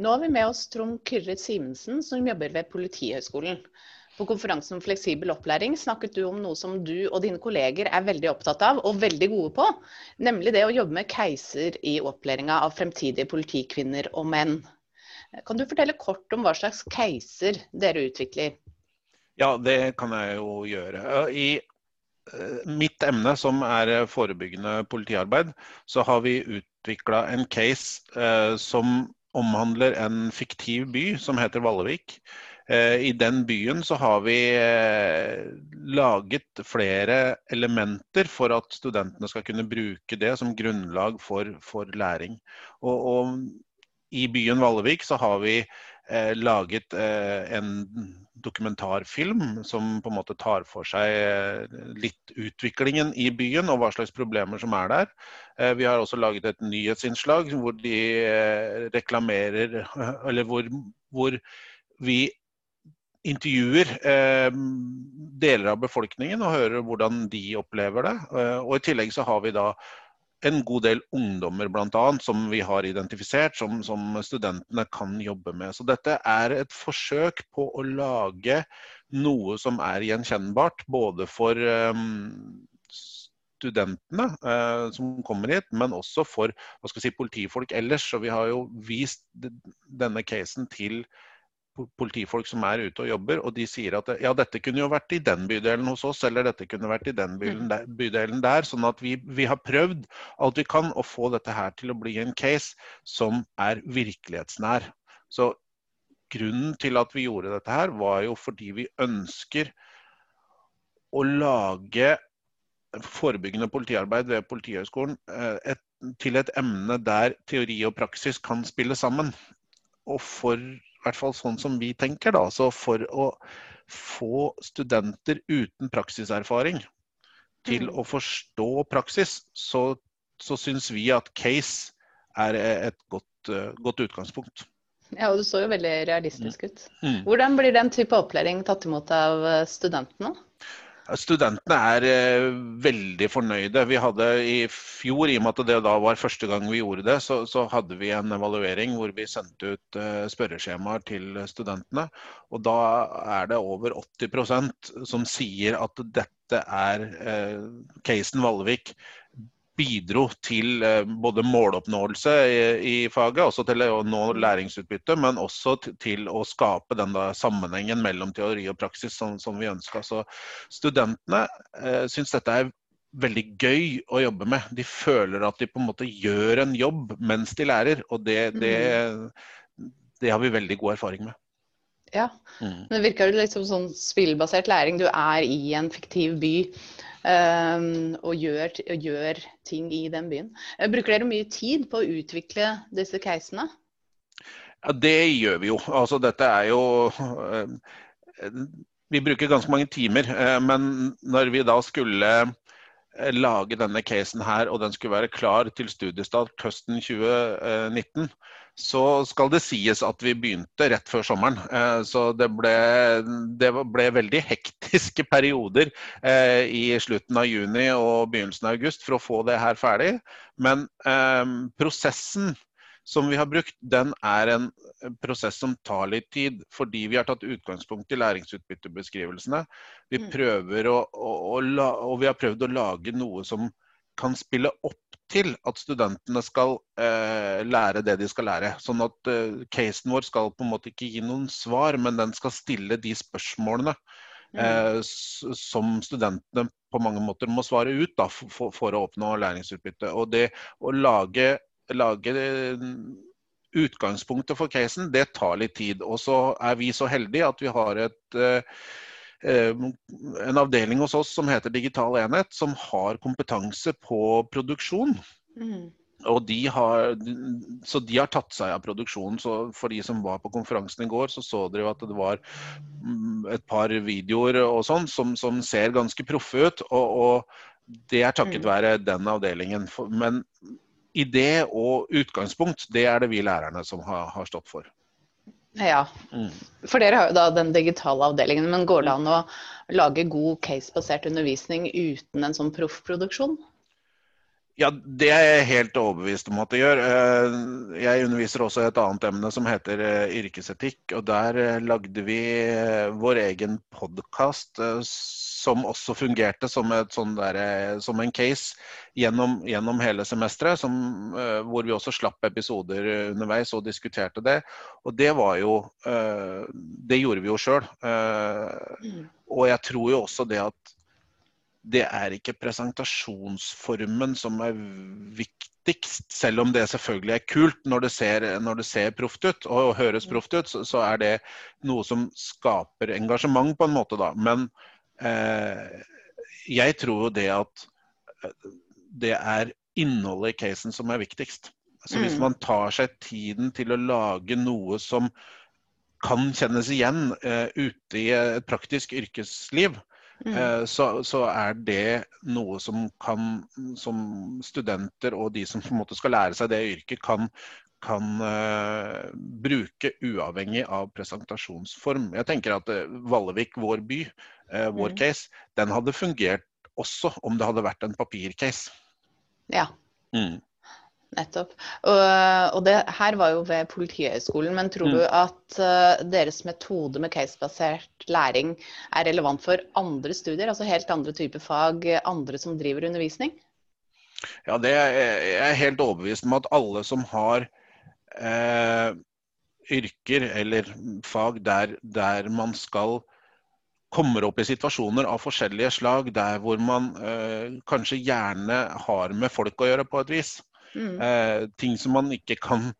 Nå har vi med oss Trond Kyrre Simensen, som jobber ved Politihøgskolen. På konferansen om fleksibel opplæring snakket du om noe som du og dine kolleger er veldig opptatt av og veldig gode på, nemlig det å jobbe med keiser i opplæringa av fremtidige politikvinner og menn. Kan du fortelle kort om hva slags keiser dere utvikler? Ja, det kan jeg jo gjøre. I eh, mitt emne, som er forebyggende politiarbeid, så har vi utvikla en case eh, som omhandler en fiktiv by som heter Vallevik. Eh, I den byen så har vi eh, laget flere elementer for at studentene skal kunne bruke det som grunnlag for, for læring. Og, og, I byen Vallevik så har vi eh, laget eh, en dokumentarfilm som på en måte tar for seg eh, litt utviklingen i byen og hva slags problemer som er der. Eh, vi har også laget et nyhetsinnslag hvor de eh, reklamerer Eller hvor, hvor vi intervjuer eh, deler av befolkningen og hører hvordan de opplever det. og I tillegg så har vi da en god del ungdommer blant annet, som vi har identifisert, som, som, studentene kan jobbe med. Så dette er et forsøk på å lage noe som er gjenkjennbart, både for um, studentene uh, som kommer hit, men også for si, politifolk ellers. Så vi har jo vist denne casen til politifolk som er ute og jobber, og de sier at ja, dette kunne jo vært i den bydelen hos oss, eller dette kunne vært i den bydelen mm. der. Bydelen der sånn at vi, vi, har prøvd alt vi kan å få dette her til å bli en case som er virkelighetsnær. Så grunnen til at vi gjorde dette her, var jo fordi vi ønsker å lage forebyggende politiarbeid ved Politihøgskolen eh, til et emne der teori og praksis kan spille sammen. Og for i hvert fall sånn som vi tenker, da. Så for å få studenter uten praksiserfaring til mm. å forstå praksis, så, så syns vi at case er et godt, godt utgangspunkt. Ja, og du så jo veldig realistisk ut. Mm. Hvordan blir den type opplæring tatt imot av studentene? Studentene er eh, veldig fornøyde. Vi hadde i fjor, i og med at det da var første gang vi gjorde det, så, så hadde vi en evaluering hvor vi sendte ut eh, spørreskjemaer til studentene. Og da er det over 80% som sier at dette er eh, casen Vallevik bidro til eh, både måloppnåelse i, i, faget, også til å nå læringsutbytte, men også til å skape den sammenhengen mellom teori og praksis som, som vi ønska. Så studentene eh, syns dette er veldig gøy å jobbe med. De føler at de på en måte gjør en jobb mens de lærer, og det, det, det har vi veldig god erfaring med. Ja, mm. men det virker litt som sånn spillbasert læring. Du er i en fiktiv by. Um, og, gjør, gjør, ting i den byen. Eh, bruker dere mye tid på å utvikle disse casene? Ja, det gjør vi jo. Altså, dette er jo uh, Vi bruker ganske mange timer. Uh, men når vi da skulle lage denne casen her, og den skulle være klar til studiestart høsten 2019, så skal det sies at vi begynte rett før sommeren. Eh, så det ble, det ble veldig hektiske perioder eh, i slutten av juni og begynnelsen av august for å få det her ferdig. Men eh, prosessen som vi har brukt, den er en prosess som tar litt tid, fordi vi har tatt utgangspunkt i læringsutbyttebeskrivelsene. Vi mm. prøver å, å, å, og vi har prøvd å lage noe som kan spille opp til at studentene skal eh, lære det de skal lære. Sånn at eh, casen vår skal på en måte ikke gi noen svar, men den skal stille de spørsmålene mm. eh, som studentene på mange måter må svare ut da, for, for, å oppnå læringsutbytte. Og det å lage, lage eh, utgangspunktet for casen, det tar litt tid. Og så er vi så heldige at vi har et eh, Eh, en avdeling hos oss som heter Digital enhet, som har kompetanse på produksjon. Mm. Og de har, så de har tatt seg av produksjonen. så For de som var på konferansen i går, så så dere at det var mm, et par videoer og sånn som, som, ser ganske proffe ut. Og, og, det er takket mm. være den avdelingen. Men idé og utgangspunkt, det er det vi lærerne som har, har stått for. Ja, mm. for dere har jo da den digitale avdelingen. Men går det an å lage god case-basert undervisning uten en sånn proffproduksjon? Ja, det er jeg helt overbevist om at det gjør. Eh, jeg underviser også i et annet emne som heter eh, yrkesetikk. og Der eh, lagde vi vår egen podkast som også fungerte som, sånn der, som en case gjennom, gjennom hele semesteret. Hvor vi også slapp episoder underveis og diskuterte det. Og det var jo Det gjorde vi jo sjøl. Mm. Og jeg tror jo også det at det er ikke presentasjonsformen som er viktigst, selv om det selvfølgelig er kult når det ser, når det ser proft ut og høres proft ut, så, så, er det noe som skaper engasjement på en måte, da. Men eh, jeg tror jo det at eh, det er innholdet i casen som er viktigst. Så hvis mm. man tar seg tiden til å lage noe som kan kjennes igjen eh, ute i et praktisk yrkesliv, Mm. Eh, så, så, er det noe som kan, som studenter og de som på en måte skal lære seg det yrket, kan, kan uh, bruke uavhengig av presentasjonsform. Jeg tenker at uh, Vallevik, vår by, uh, vår mm. case, den hadde fungert også om det hadde vært en papircase. Ja. Mm. Nettopp. Og, og, det her var jo ved Politihøgskolen, men tror mm. du at uh, deres metode med casebasert læring er relevant for andre studier, altså helt andre typer fag, andre som driver undervisning? Ja, det er, jeg er helt overbevist om at alle som har eh, yrker eller fag der, der, man skal kommer opp i situasjoner av forskjellige slag, der hvor man eh, kanskje gjerne har med folk å gjøre på et vis. Mm. Eh, ting som man ikke kan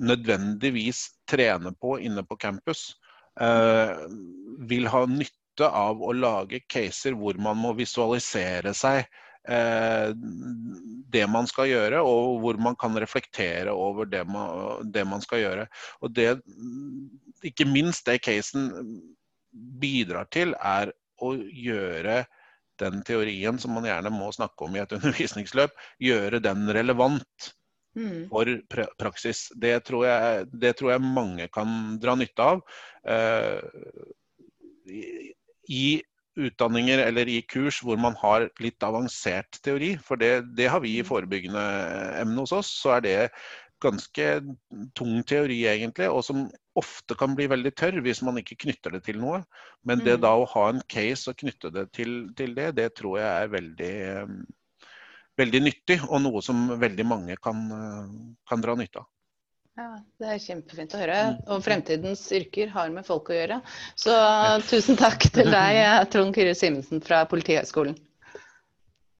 nødvendigvis trene på inne på campus. Eh, vil ha nytte av å lage caser hvor man må visualisere seg eh, det man skal gjøre, og hvor man kan reflektere over det man, det man skal gjøre. Og det, ikke minst det casen bidrar til, er å gjøre den teorien som man gjerne må snakke om i et undervisningsløp, gjøre den relevant mm. for praksis. Det tror, jeg, det tror, jeg, mange kan dra nytte av. Uh, i utdanninger eller i kurs hvor man har litt avansert teori, for det, det har vi i mm. forebyggende emne hos oss, så er det ganske tung teori, egentlig, og som ofte kan bli veldig tørr hvis man ikke knytter det til noe. Men det mm. da å ha en case og knytte det til, til det, det tror jeg er veldig, veldig nyttig, og noe som veldig mange kan, kan dra nytte av. Ja, Det er kjempefint å høre. Mm. Og fremtidens yrker har med folk å gjøre. Så tusen takk til deg, Trond Kyrre Simensen fra Politihøgskolen.